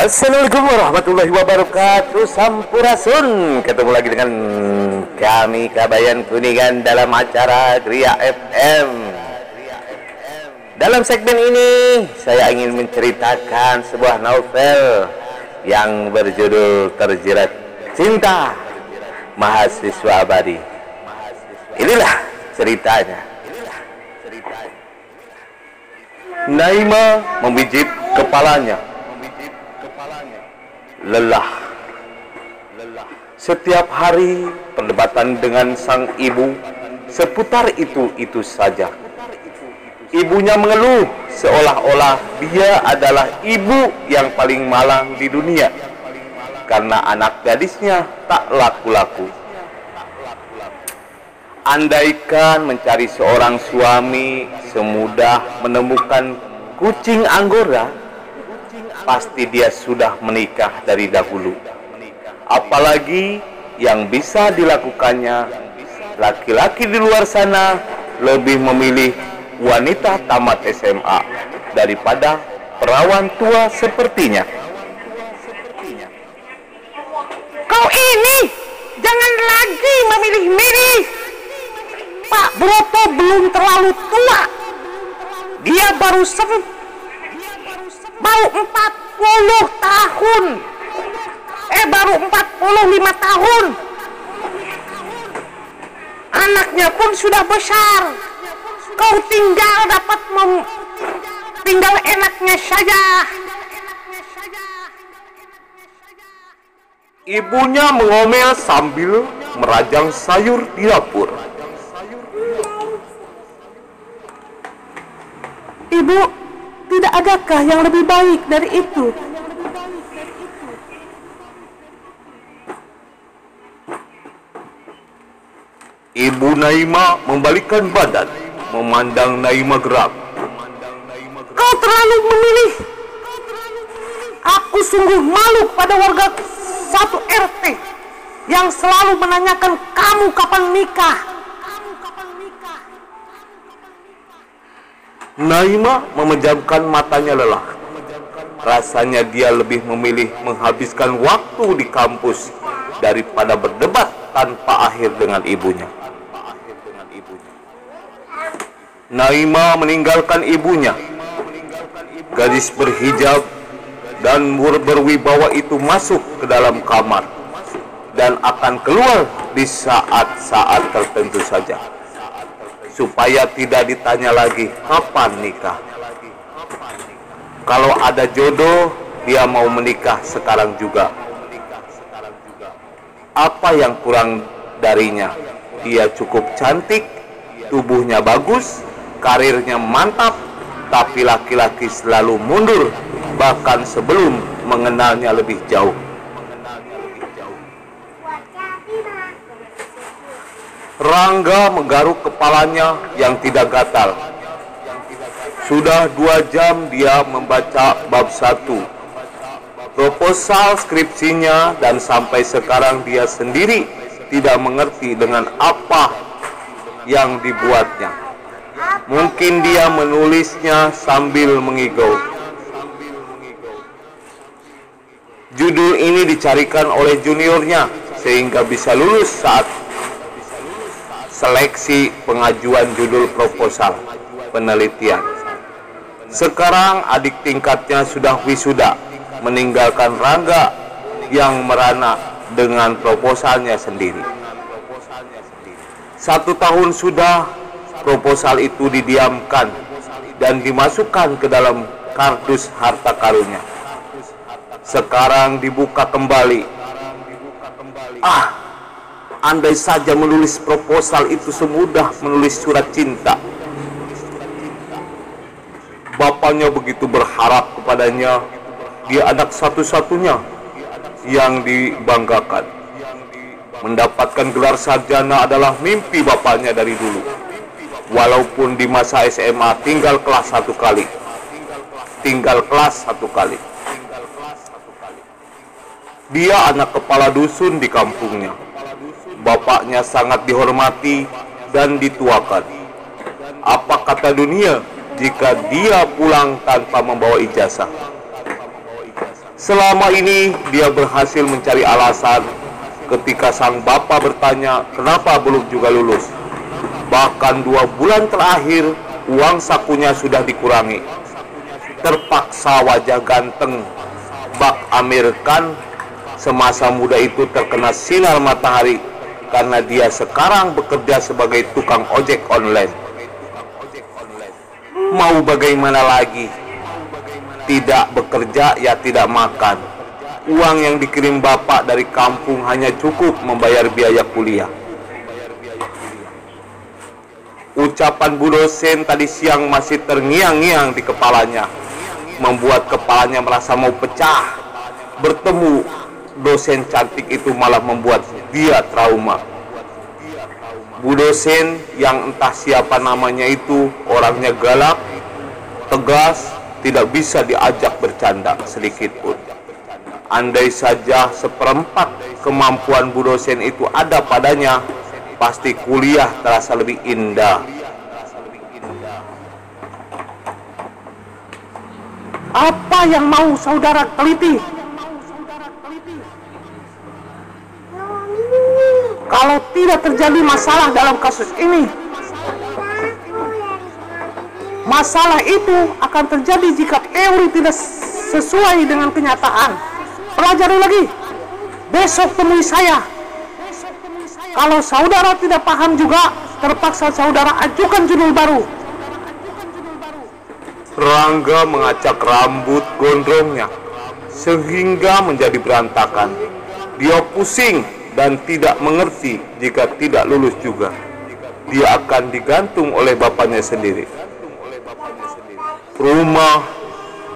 Assalamualaikum warahmatullahi wabarakatuh. Sampurasun. Ketemu lagi dengan kami Kabayan Kuningan dalam acara Gria FM Dalam segmen ini saya ingin menceritakan sebuah novel Yang berjudul Terjerat Cinta Mahasiswa Abadi. Inilah ceritanya. Naima memijit kepalanya lelah. Setiap hari perdebatan dengan sang ibu seputar itu-itu saja. Ibunya mengeluh seolah-olah dia adalah ibu yang paling malang di dunia karena anak gadisnya tak laku-laku. Andaikan mencari seorang suami semudah menemukan kucing anggora, pasti dia sudah menikah dari dahulu. Apalagi yang bisa dilakukannya, laki-laki di luar sana lebih memilih wanita tamat SMA daripada perawan tua sepertinya. Kau ini jangan lagi memilih-milih. Pak Broto belum terlalu tua. Dia baru ser baru 40 tahun. Eh baru 45 tahun. Anaknya pun sudah besar. Kau tinggal dapat mem tinggal enaknya saja. Ibunya mengomel sambil merajang sayur di dapur. Ibu, tidak adakah yang lebih baik dari itu? Ibu Naima membalikkan badan, memandang Naima geram. Kau terlalu memilih. Aku sungguh malu pada warga satu RT yang selalu menanyakan kamu kapan nikah. Naima memejamkan matanya lelah. Rasanya dia lebih memilih menghabiskan waktu di kampus daripada berdebat tanpa akhir dengan ibunya. Naima meninggalkan ibunya. Gadis berhijab dan ber- berwibawa itu masuk ke dalam kamar dan akan keluar di saat-saat tertentu saja supaya tidak ditanya lagi kapan nikah. Kalau ada jodoh, dia mau menikah sekarang juga. Apa yang kurang darinya? Dia cukup cantik, tubuhnya bagus, karirnya mantap, tapi laki-laki selalu mundur bahkan sebelum mengenalnya lebih jauh. Rangga menggaruk kepalanya yang tidak gatal. Sudah dua jam dia membaca bab satu. Proposal skripsinya dan sampai sekarang dia sendiri tidak mengerti dengan apa yang dibuatnya. Mungkin dia menulisnya sambil mengigau. Judul ini dicarikan oleh juniornya sehingga bisa lulus saat seleksi pengajuan judul proposal penelitian. Sekarang adik tingkatnya sudah wisuda, meninggalkan Rangga yang merana dengan proposalnya sendiri. Satu tahun sudah proposal itu didiamkan dan dimasukkan ke dalam kardus harta karunnya. Sekarang dibuka kembali. Ah, andai saja menulis proposal itu semudah menulis surat cinta. Bapaknya begitu berharap kepadanya, dia anak satu-satunya yang dibanggakan. Mendapatkan gelar sarjana adalah mimpi bapaknya dari dulu. Walaupun di masa SMA tinggal kelas satu kali. Tinggal kelas satu kali. Dia anak kepala dusun di kampungnya bapaknya sangat dihormati dan dituakan. Apa kata dunia jika dia pulang tanpa membawa ijazah? Selama ini dia berhasil mencari alasan ketika sang bapak bertanya kenapa belum juga lulus. Bahkan dua bulan terakhir uang sakunya sudah dikurangi. Terpaksa wajah ganteng Bak Amir Khan semasa muda itu terkena sinar matahari karena dia sekarang bekerja sebagai tukang ojek online. Mau bagaimana lagi? Tidak bekerja ya tidak makan. Uang yang dikirim bapak dari kampung hanya cukup membayar biaya kuliah. Ucapan Bu dosen tadi siang masih terngiang-ngiang di kepalanya, membuat kepalanya merasa mau pecah. Bertemu dosen cantik itu malah membuat dia trauma. Bu dosen yang entah siapa namanya itu orangnya galak, tegas, tidak bisa diajak bercanda sedikit pun. Andai saja seperempat kemampuan Bu dosen itu ada padanya, pasti kuliah terasa lebih indah. Apa yang mau saudara teliti? Kalau tidak terjadi masalah dalam kasus ini, masalah itu akan terjadi jika teori tidak sesuai dengan kenyataan. Pelajari lagi. Besok temui saya. Kalau saudara tidak paham juga, terpaksa saudara ajukan judul baru. Rangga mengacak rambut gondrongnya sehingga menjadi berantakan. Dia pusing dan tidak mengerti jika tidak lulus juga. Dia akan digantung oleh bapaknya sendiri. Rumah,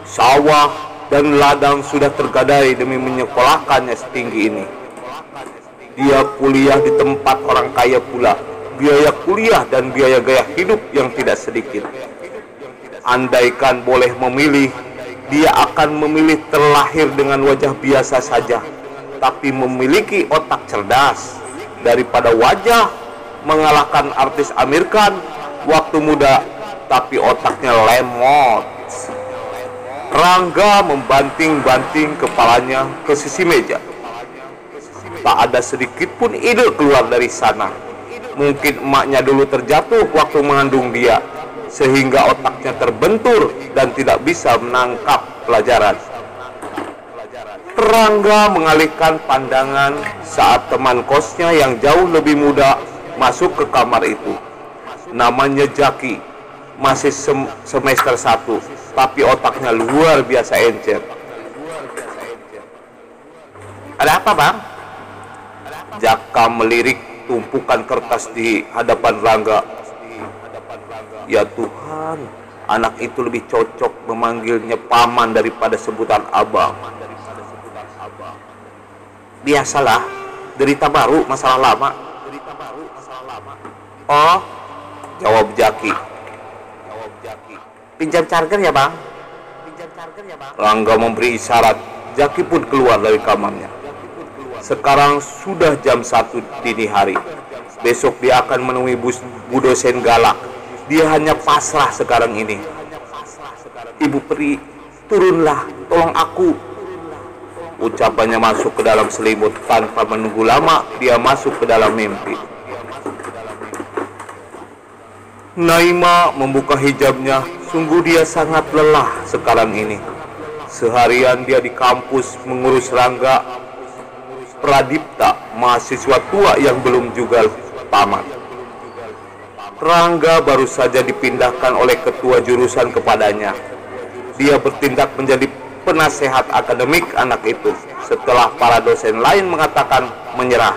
sawah, dan ladang sudah tergadai demi menyekolahkannya setinggi ini. Dia kuliah di tempat orang kaya pula. Biaya kuliah dan biaya gaya hidup yang tidak sedikit. Andaikan boleh memilih, dia akan memilih terlahir dengan wajah biasa saja, tapi memiliki otak cerdas daripada wajah mengalahkan artis Amir Khan waktu muda, tapi otaknya lemot. Rangga membanting-banting kepalanya ke sisi meja. Tak ada sedikit pun ide keluar dari sana. Mungkin emaknya dulu terjatuh waktu mengandung dia, sehingga otaknya terbentur dan tidak bisa menangkap pelajaran. Rangga mengalihkan pandangan saat teman kosnya yang jauh lebih muda masuk ke kamar itu. Namanya Jaki, masih sem semester 1, tapi otaknya luar biasa encer. Ada apa bang? Jaka melirik tumpukan kertas di hadapan Rangga. Ya Tuhan, anak itu lebih cocok memanggilnya paman daripada sebutan abang. Biasalah, derita baru masalah lama. Oh, jawab Jaki. Pinjam charger ya bang? Rangga memberi isyarat. Jaki pun keluar dari kamarnya. Sekarang sudah jam 1 dini hari. Besok dia akan menemui bus, Bu dosen galak. Dia hanya pasrah sekarang ini. Ibu peri, turunlah, tolong aku. Ucapannya masuk ke dalam selimut tanpa menunggu lama, dia masuk ke dalam mimpi. Naima membuka hijabnya, sungguh dia sangat lelah sekarang ini. Seharian dia di kampus mengurus Rangga Pradipta, mahasiswa tua yang belum juga tamat. Rangga baru saja dipindahkan oleh ketua jurusan kepadanya. Dia bertindak menjadi penasehat akademik anak itu setelah para dosen lain mengatakan menyerah.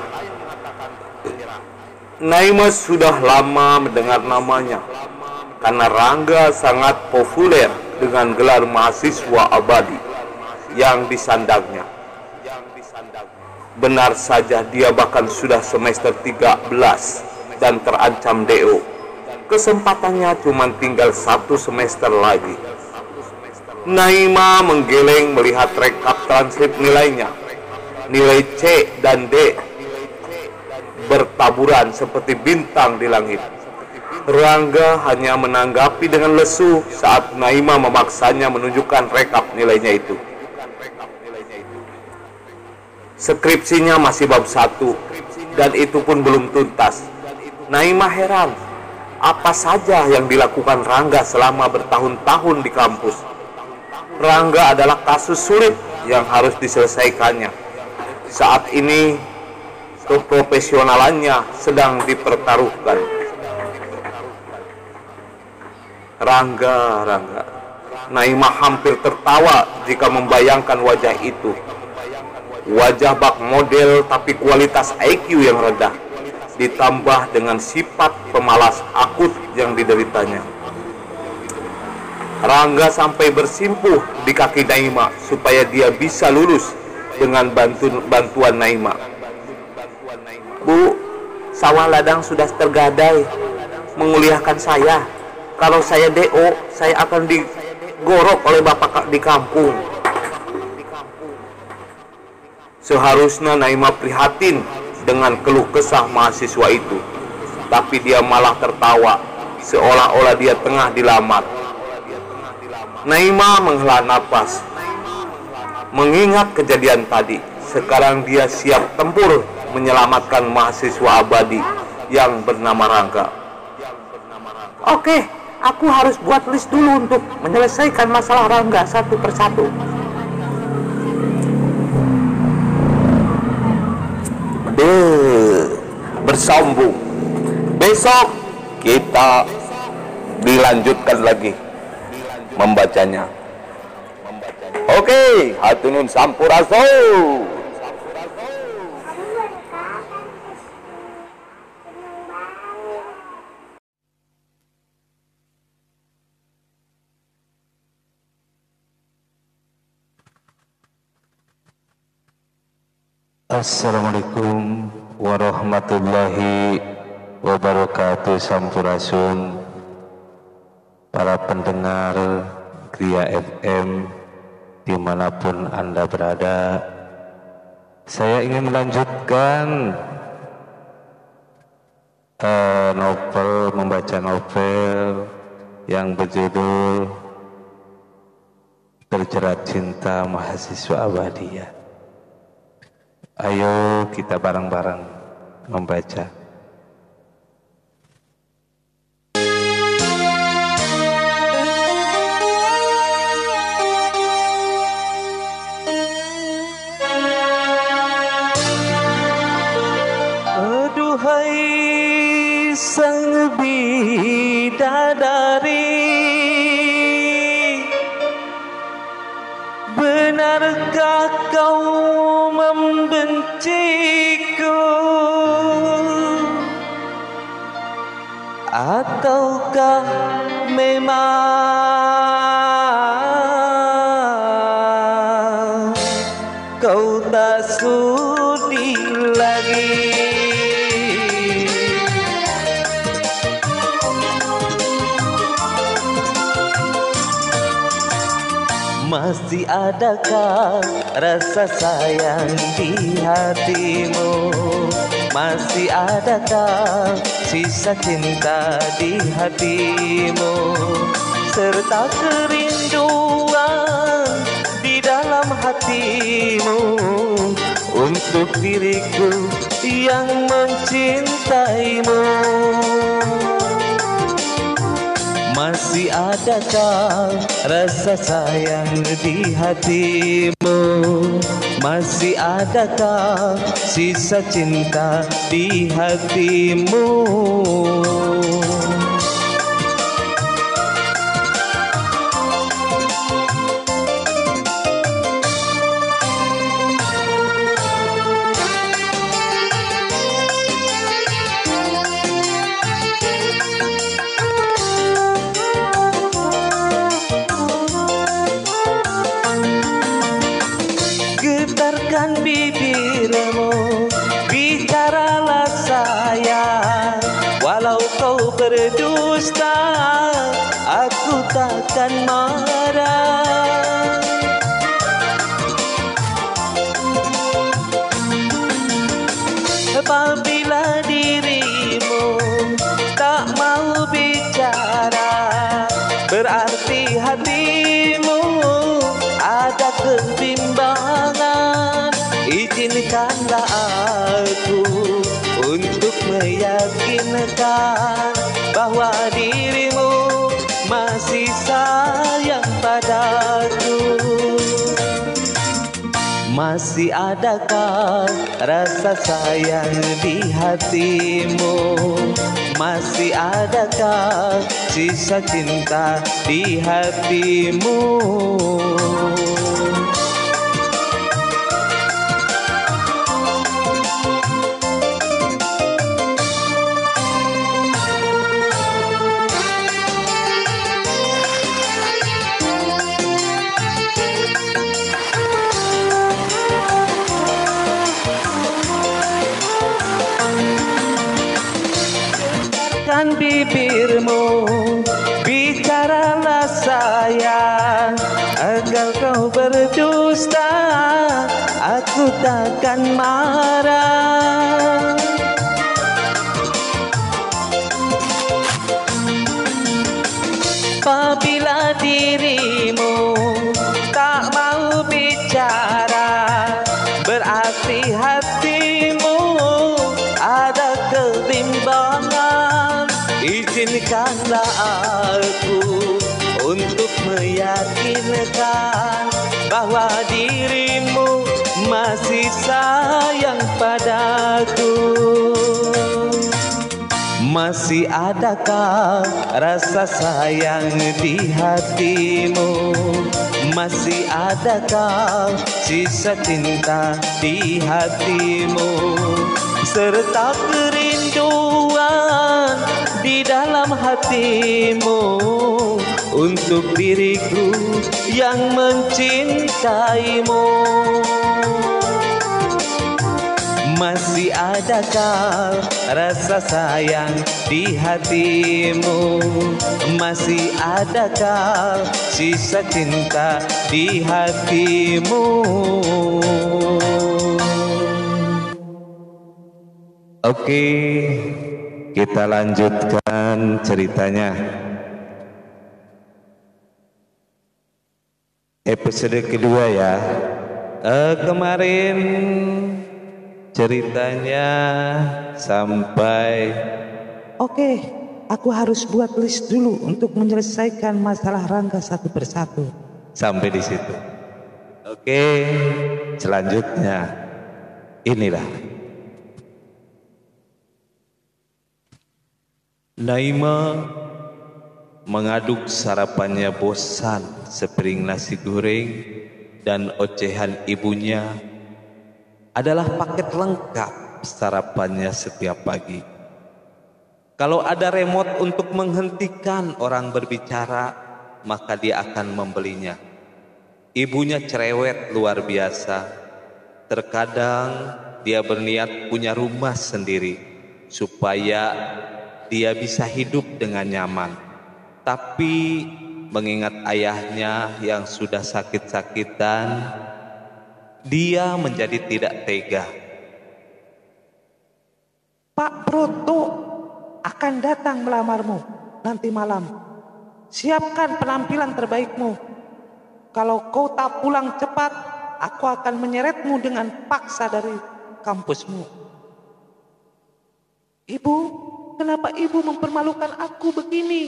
Naima sudah lama mendengar namanya karena Rangga sangat populer dengan gelar mahasiswa abadi yang disandangnya. Benar saja dia bahkan sudah semester 13 dan terancam DO. Kesempatannya cuma tinggal satu semester lagi. Naima menggeleng melihat rekap transkrip nilainya. Nilai C dan D bertaburan seperti bintang di langit. Rangga hanya menanggapi dengan lesu saat Naima memaksanya menunjukkan rekap nilainya itu. Skripsinya masih bab satu dan itu pun belum tuntas. Naimah heran, apa saja yang dilakukan Rangga selama bertahun-tahun di kampus. Rangga adalah kasus sulit yang harus diselesaikannya. Saat ini keprofesionalannya sedang dipertaruhkan. Rangga, Rangga. Naimah hampir tertawa jika membayangkan wajah itu. Wajah bak model tapi kualitas IQ yang rendah. Ditambah dengan sifat pemalas akut yang dideritanya. Rangga sampai bersimpuh di kaki Naima supaya dia bisa lulus dengan bantu bantuan Naima. Bu, sawah ladang sudah tergadai menguliahkan saya. Kalau saya DO, saya akan digorok oleh bapak di kampung. Seharusnya Naima prihatin dengan keluh kesah mahasiswa itu. Tapi dia malah tertawa, seolah-olah dia tengah dilamar. Naima menghela nafas, mengingat kejadian tadi. Sekarang dia siap tempur menyelamatkan mahasiswa abadi yang bernama Rangga. Oke, aku harus buat list dulu untuk menyelesaikan masalah Rangga satu persatu. De, bersambung. Besok kita dilanjutkan lagi membacanya. Oke, hatunun sampurasun. Assalamualaikum warahmatullahi wabarakatuh Sampurasun Para pendengar Gria FM Di mana pun Anda berada Saya ingin melanjutkan uh, Novel, membaca novel Yang berjudul Terjerat Cinta Mahasiswa Abadiyah Ayo kita bareng-bareng membaca. Bidadari. Benarkah kau membenciku? Ataukah memang Kau tak sudi Masih adakah rasa sayang di hatimu? Masih adakah sisa cinta di hatimu? Serta kerinduan di dalam hatimu. Untuk diriku yang mencintaimu masih adakah rasa sayang di hatimu. Masih adakah sisa cinta di hatimu rasa sayang di hatimu. Masih adakah sisa cinta di hatimu padaku masih adakah rasa sayang di hatimu? Masih adakah sisa cinta di hatimu? Serta kerinduan di dalam hatimu untuk diriku yang mencintaimu. Masih adakah rasa sayang di hatimu? Masih adakah sisa cinta di hatimu? Oke, kita lanjutkan ceritanya. Episode kedua ya. Eh, kemarin ceritanya sampai Oke, aku harus buat list dulu untuk menyelesaikan masalah Rangga satu persatu. sampai di situ. Oke, selanjutnya inilah Naima mengaduk sarapannya bosan sepiring nasi goreng dan ocehan ibunya adalah paket lengkap sarapannya setiap pagi. Kalau ada remote untuk menghentikan orang berbicara, maka dia akan membelinya. Ibunya cerewet luar biasa. Terkadang dia berniat punya rumah sendiri supaya dia bisa hidup dengan nyaman. Tapi mengingat ayahnya yang sudah sakit-sakitan, dia menjadi tidak tega. Pak Proto akan datang melamarmu nanti malam. Siapkan penampilan terbaikmu. Kalau kau tak pulang cepat, aku akan menyeretmu dengan paksa dari kampusmu. Ibu, kenapa ibu mempermalukan aku begini?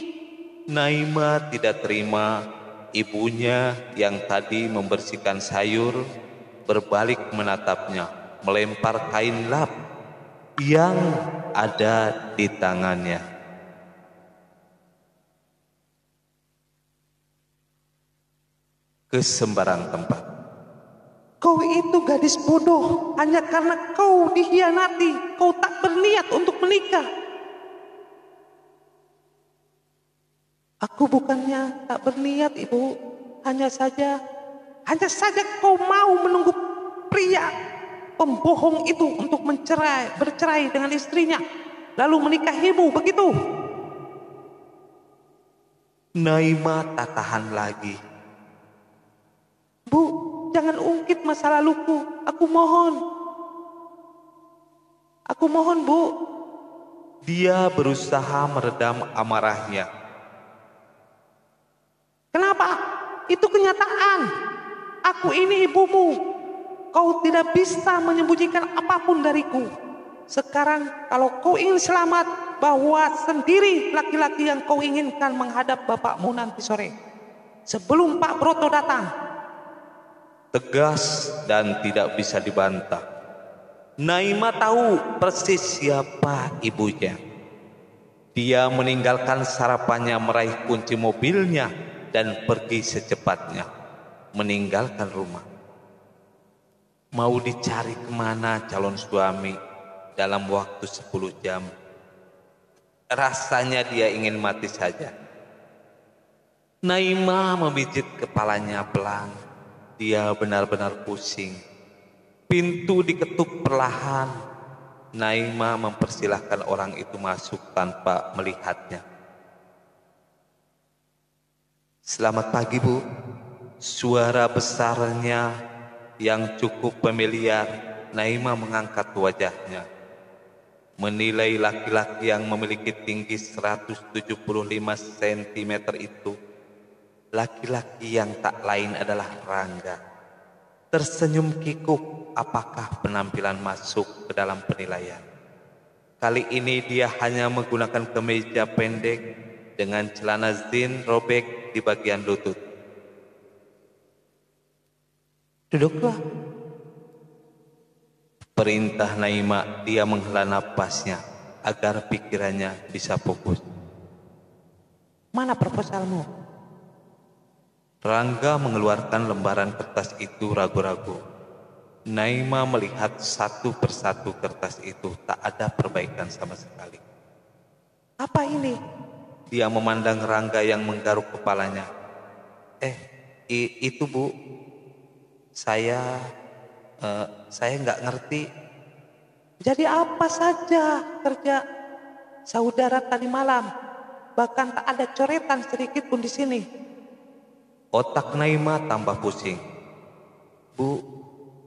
Naima tidak terima ibunya yang tadi membersihkan sayur berbalik menatapnya, melempar kain lap yang ada di tangannya. Ke sembarang tempat. Kau itu gadis bodoh hanya karena kau dihianati. Kau tak berniat untuk menikah. Aku bukannya tak berniat ibu. Hanya saja, hanya saja kau mau menunggu pria pembohong itu untuk mencerai, bercerai dengan istrinya. Lalu menikahimu begitu. Naima tak tahan lagi. Bu, jangan ungkit masa laluku. Aku mohon. Aku mohon, Bu. Dia berusaha meredam amarahnya. Kenapa? Itu kenyataan. Aku ini ibumu. kau tidak bisa menyembunyikan apa pun dariku. Sekarang kalau kau ingin selamat, bawa sendiri laki-laki yang kau inginkan menghadap bapakmu nanti sore. Sebelum Pak Broto datang. Tegas dan tidak bisa dibantah. Naima tahu persis siapa ibunya. Dia meninggalkan sarapannya meraih kunci mobilnya dan pergi secepatnya. Meninggalkan rumah. Mau dicari ke mana calon suami dalam waktu 10 jam. Rasanya dia ingin mati saja. Naima memijit kepalanya pelan. Dia benar-benar pusing. Pintu diketuk perlahan Naima mempersilahkan orang itu masuk tanpa melihatnya. Selamat pagi bu. Suara besarnya yang cukup familiar, Naima mengangkat wajahnya. Menilai laki-laki yang memiliki tinggi 175 cm itu, laki-laki yang tak lain adalah Rangga. Tersenyum kikuk apakah penampilan masuk ke dalam penilaian. Kali ini dia hanya menggunakan kemeja pendek dengan celana zin robek di bagian lutut. Duduklah. Perintah Naima dia menghela napasnya agar pikirannya bisa fokus. Mana proposalmu? Rangga mengeluarkan lembaran kertas itu ragu-ragu. Naima melihat satu persatu kertas itu tak ada perbaikan sama sekali. Apa ini? Dia memandang Rangga yang menggaruk kepalanya. Eh, itu bu, saya, uh, saya nggak ngerti. Jadi apa saja kerja saudara tadi malam? Bahkan tak ada coretan sedikit pun di sini. Otak Naima tambah pusing. Bu,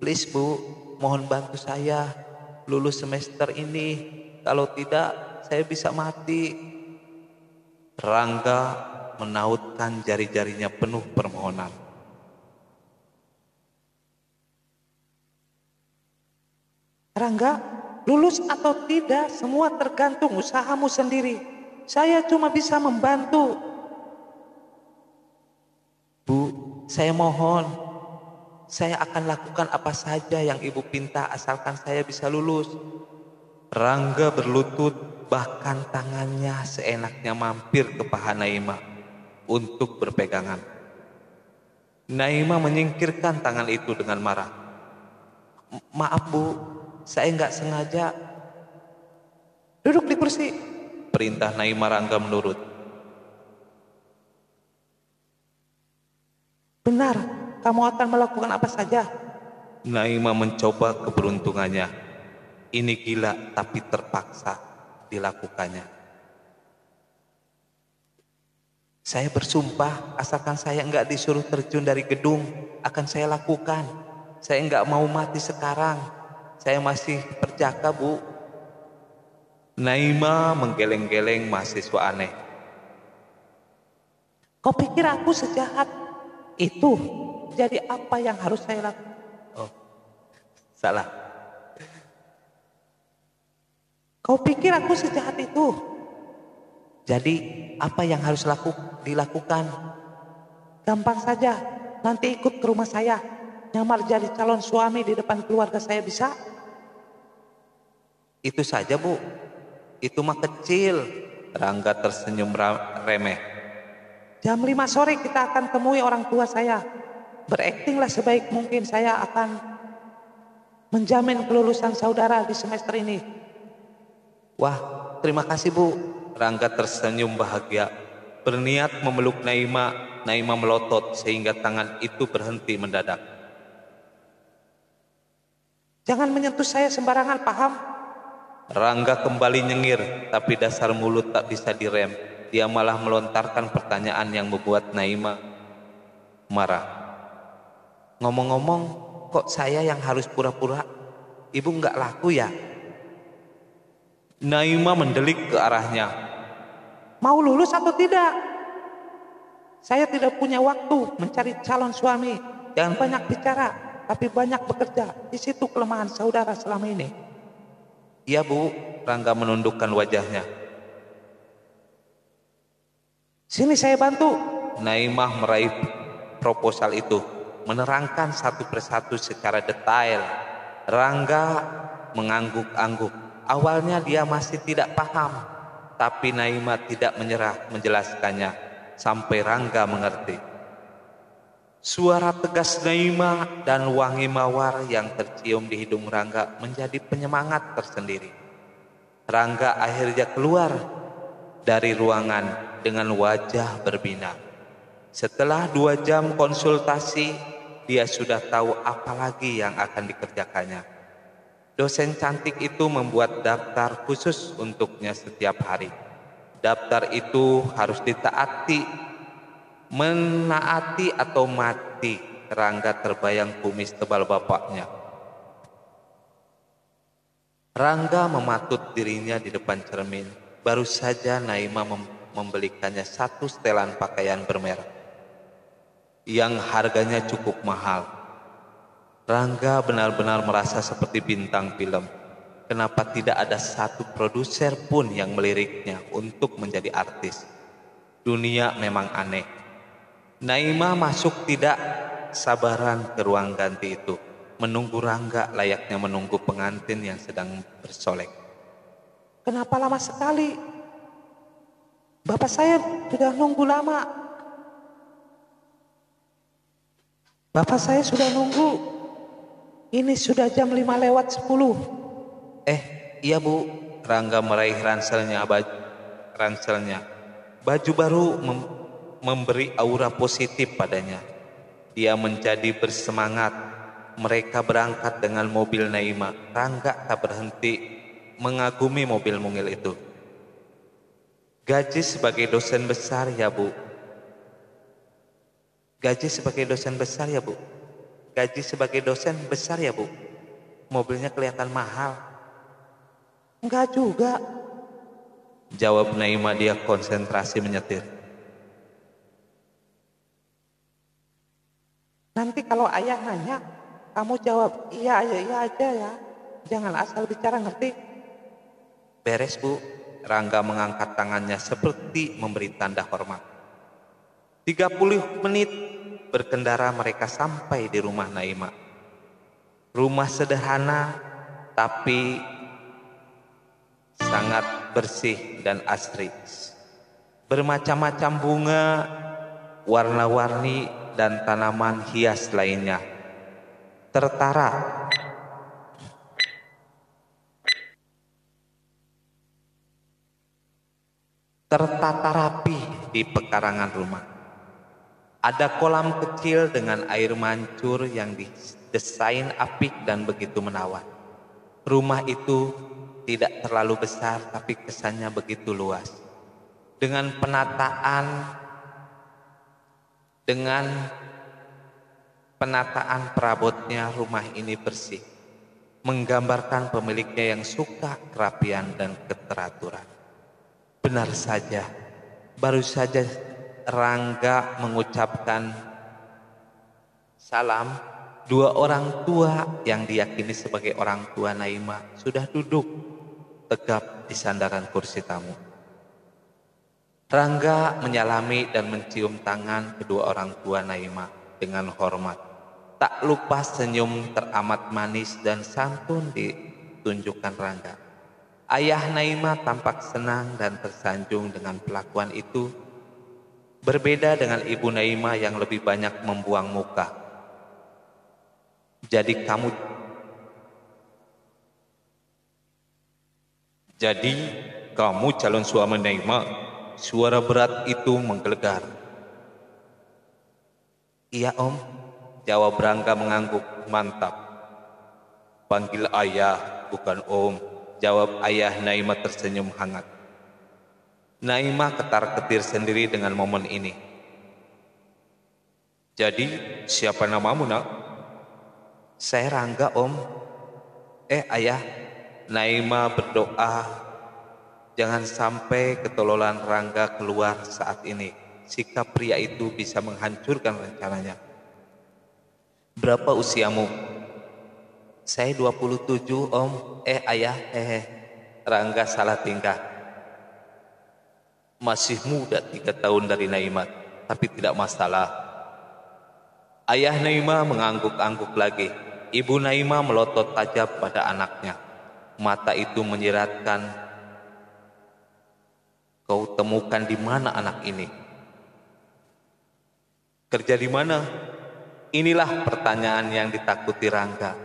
Please Bu, mohon bantu saya lulus semester ini. Kalau tidak, saya bisa mati. Rangga menautkan jari-jarinya penuh permohonan. Rangga, lulus atau tidak, semua tergantung usahamu sendiri. Saya cuma bisa membantu. Bu, saya mohon saya akan lakukan apa saja yang ibu pinta asalkan saya bisa lulus. Rangga berlutut bahkan tangannya seenaknya mampir ke paha Naima untuk berpegangan. Naima menyingkirkan tangan itu dengan marah. Maaf bu, saya nggak sengaja. Duduk di kursi. Perintah Naima Rangga menurut. Benar, kamu akan melakukan apa saja. Naima mencoba keberuntungannya. Ini gila tapi terpaksa dilakukannya. Saya bersumpah asalkan saya enggak disuruh terjun dari gedung akan saya lakukan. Saya enggak mau mati sekarang. Saya masih perjaka bu. Naima menggeleng-geleng mahasiswa aneh. Kau pikir aku sejahat itu jadi apa yang harus saya lakukan? Oh, salah. Kau pikir aku sejahat itu? Jadi apa yang harus laku, dilakukan? Gampang saja, nanti ikut ke rumah saya. Nyamar jadi calon suami di depan keluarga saya bisa? Itu saja bu, itu mah kecil. Rangga tersenyum remeh. Jam 5 sore kita akan temui orang tua saya beraktinglah sebaik mungkin saya akan menjamin kelulusan saudara di semester ini. Wah, terima kasih Bu. Rangga tersenyum bahagia, berniat memeluk Naima. Naima melotot sehingga tangan itu berhenti mendadak. Jangan menyentuh saya sembarangan, paham? Rangga kembali nyengir, tapi dasar mulut tak bisa direm. Dia malah melontarkan pertanyaan yang membuat Naima marah. Ngomong-ngomong, kok saya yang harus pura-pura? Ibu nggak laku ya? Naima mendelik ke arahnya. Mau lulus atau tidak? Saya tidak punya waktu mencari calon suami. Jangan banyak bicara. tapi banyak bekerja. Di situ kelemahan saudara selama ini. Iya bu, Rangga menundukkan wajahnya. Sini saya bantu. Naimah meraih proposal itu, menerangkan satu persatu secara detail. Rangga mengangguk-angguk. Awalnya dia masih tidak paham, tapi Naimah tidak menyerah menjelaskannya sampai Rangga mengerti. Suara tegas Naimah dan wangi mawar yang tercium di hidung Rangga menjadi penyemangat tersendiri. Rangga akhirnya keluar dari ruangan dengan wajah berbinar. Setelah dua jam konsultasi, dia sudah tahu apa lagi yang akan dikerjakannya. Dosen cantik itu membuat daftar khusus untuknya setiap hari. Daftar itu harus ditaati, menaati atau mati. Rangga terbayang kumis tebal bapaknya. Rangga mematut dirinya di depan cermin. Baru saja Naima mem membelikannya satu setelan pakaian bermerek yang harganya cukup mahal. Rangga benar-benar merasa seperti bintang film. Kenapa tidak ada satu produser pun yang meliriknya untuk menjadi artis? Dunia memang aneh. Naima masuk tidak sabaran ke ruang ganti itu, menunggu Rangga layaknya menunggu pengantin yang sedang bersolek. Kenapa lama sekali? Bapak saya sudah nunggu lama. Bapak saya sudah nunggu. Ini sudah jam 5 lewat 10. Eh, iya bu, Rangga meraih ranselnya, baju, ranselnya. Baju baru mem memberi aura positif padanya. Dia menjadi bersemangat. Mereka berangkat dengan mobil Naima. Rangga tak berhenti mengagumi mobil mungil itu. Gaji sebagai dosen besar ya bu. Gaji sebagai dosen besar ya bu. Gaji sebagai dosen besar ya bu. Mobilnya kelihatan mahal. Enggak juga. Jawab Naima dia konsentrasi menyetir. Nanti kalau ayah nanya, kamu jawab iya aja, iya aja ya. Jangan asal bicara ngerti. Beres bu. Rangga mengangkat tangannya seperti memberi tanda hormat. 30 menit berkendara mereka sampai di rumah Naima. Rumah sederhana tapi sangat bersih dan asri. Bermacam-macam bunga, warna-warni dan tanaman hias lainnya. Tertara tertata rapi di pekarangan rumah. Ada kolam kecil dengan air mancur yang didesain apik dan begitu menawan. Rumah itu tidak terlalu besar tapi kesannya begitu luas. Dengan penataan dengan penataan perabotnya rumah ini bersih. Menggambarkan pemiliknya yang suka kerapian dan keteraturan. Benar saja, baru saja Rangga mengucapkan salam. Dua orang tua yang diyakini sebagai orang tua Naima sudah duduk tegap di sandaran kursi tamu. Rangga menyalami dan mencium tangan kedua orang tua Naima dengan hormat. Tak lupa senyum teramat manis dan santun ditunjukkan Rangga. Ayah Naima tampak senang dan tersanjung dengan pelakuan itu. Berbeda dengan ibu Naima yang lebih banyak membuang muka. Jadi kamu Jadi kamu calon suami Naima. Suara berat itu menggelegar. Iya om, jawab Rangga mengangguk mantap. Panggil ayah, bukan om, jawab ayah Naima tersenyum hangat. Naima ketar-ketir sendiri dengan momen ini. Jadi, siapa namamu, nak? Saya Rangga, om. Eh, ayah, Naima berdoa, jangan sampai ketololan Rangga keluar saat ini. Sikap pria itu bisa menghancurkan rencananya. Berapa usiamu? Saya 27 om. Eh ayah, hehe. Rangga salah tingkah. Masih muda tiga tahun dari Naima, tapi tidak masalah. Ayah Naima mengangguk-angguk lagi. Ibu Naima melotot tajam pada anaknya. Mata itu menyiratkan, kau temukan di mana anak ini? Kerja di mana? Inilah pertanyaan yang ditakuti Rangga.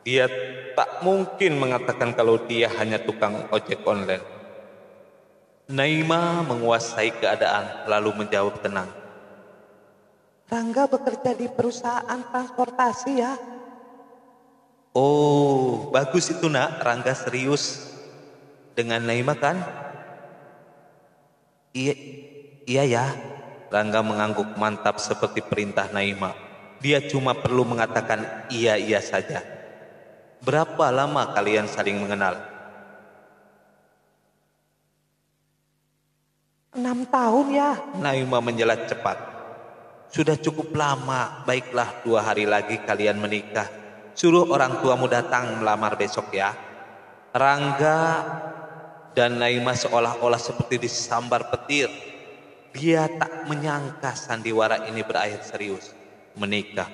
Dia tak mungkin mengatakan kalau dia hanya tukang ojek online. Naima menguasai keadaan lalu menjawab tenang. Rangga bekerja di perusahaan transportasi ya. Oh, bagus itu nak, Rangga serius dengan Naima kan? Iya, iya ya. Rangga mengangguk mantap seperti perintah Naima. Dia cuma perlu mengatakan iya-iya saja. Berapa lama kalian saling mengenal? Enam tahun ya. Naima menjelat cepat. Sudah cukup lama, baiklah dua hari lagi kalian menikah. Suruh orang tuamu datang melamar besok ya. Rangga dan Naima seolah-olah seperti disambar petir. Dia tak menyangka sandiwara ini berakhir serius. Menikah.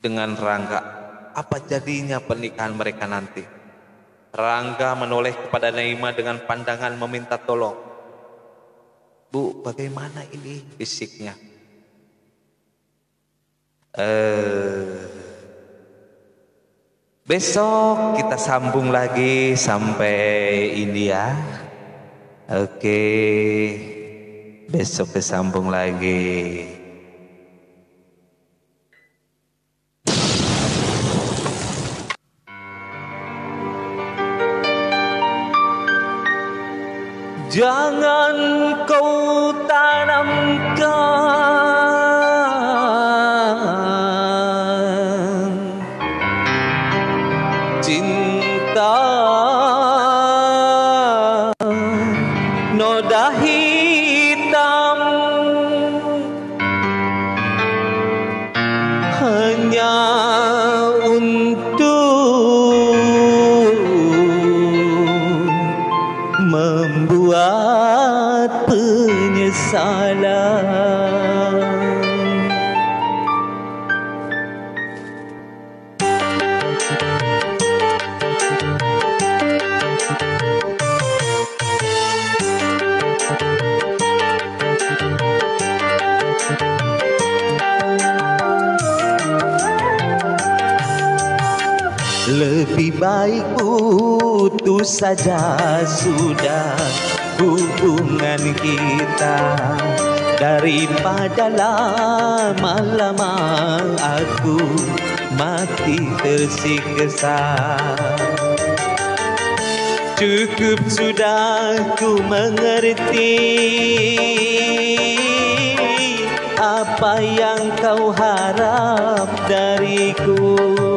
Dengan Rangga, apa jadinya pernikahan mereka nanti? Rangga menoleh kepada Naima dengan pandangan meminta tolong. Bu, bagaimana ini fisiknya? Eh, besok kita sambung lagi sampai India. Oke, besok kesambung lagi. Jangan kau tanamkan saja sudah hubungan kita. Daripada lama-lama aku mati tersiksa. Cukup sudah ku mengerti Apa yang kau harap dariku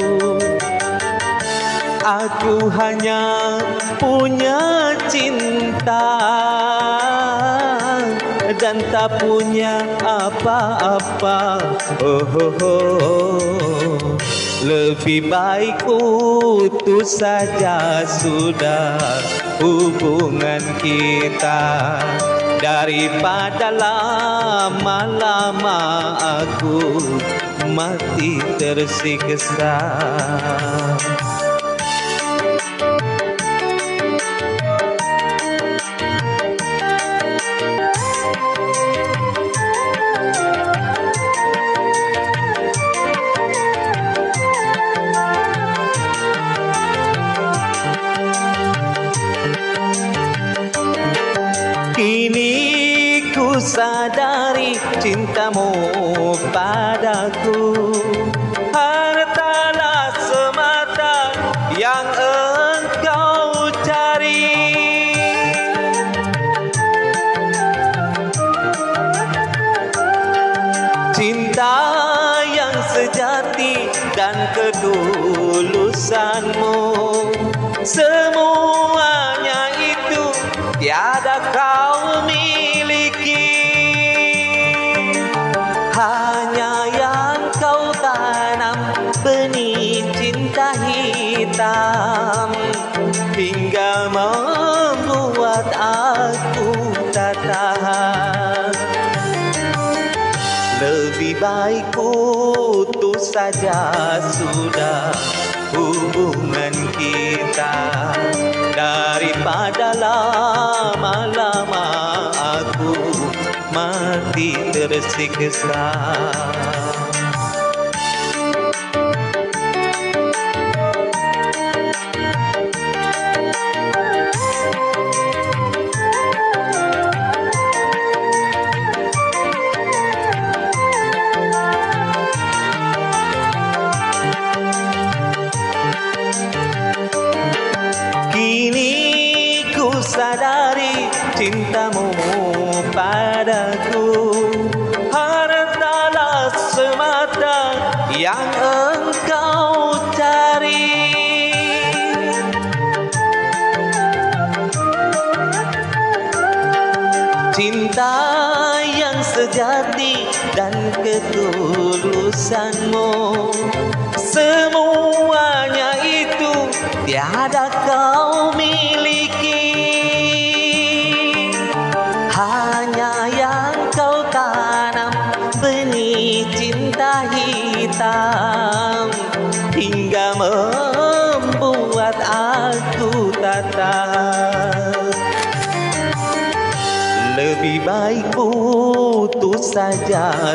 Aku hanya punya cinta dan tak punya apa-apa. Oh, oh, oh. Lebih baik putus saja sudah hubungan kita daripada lama-lama aku mati tersiksa. Sadari cintamu padaku. Hartalah saja sudah hubungan kita daripada lama-lama aku mati tersiksa.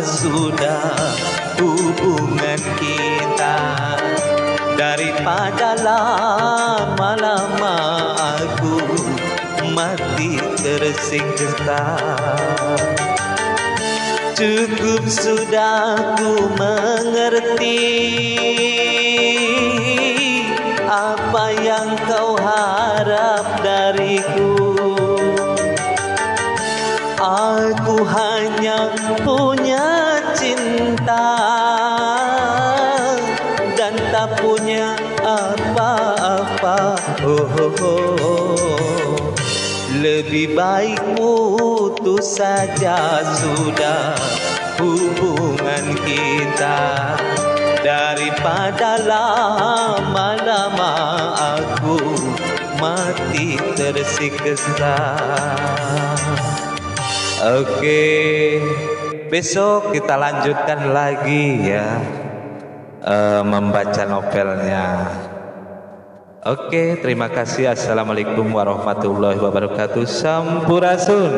Sudah hubungan kita. Daripada lama-lama aku mati tersiksa. Cukup sudah ku mengerti Apa yang kau harap dariku Aku hanya punya cinta dan tak punya apa-apa. Oh, oh, oh. Lebih baik putus saja sudah hubungan kita daripada lama-lama aku mati tersiksa. Oke, besok kita lanjutkan lagi ya eh, membaca novelnya. Oke, terima kasih. Assalamualaikum warahmatullahi wabarakatuh. Sampurasun.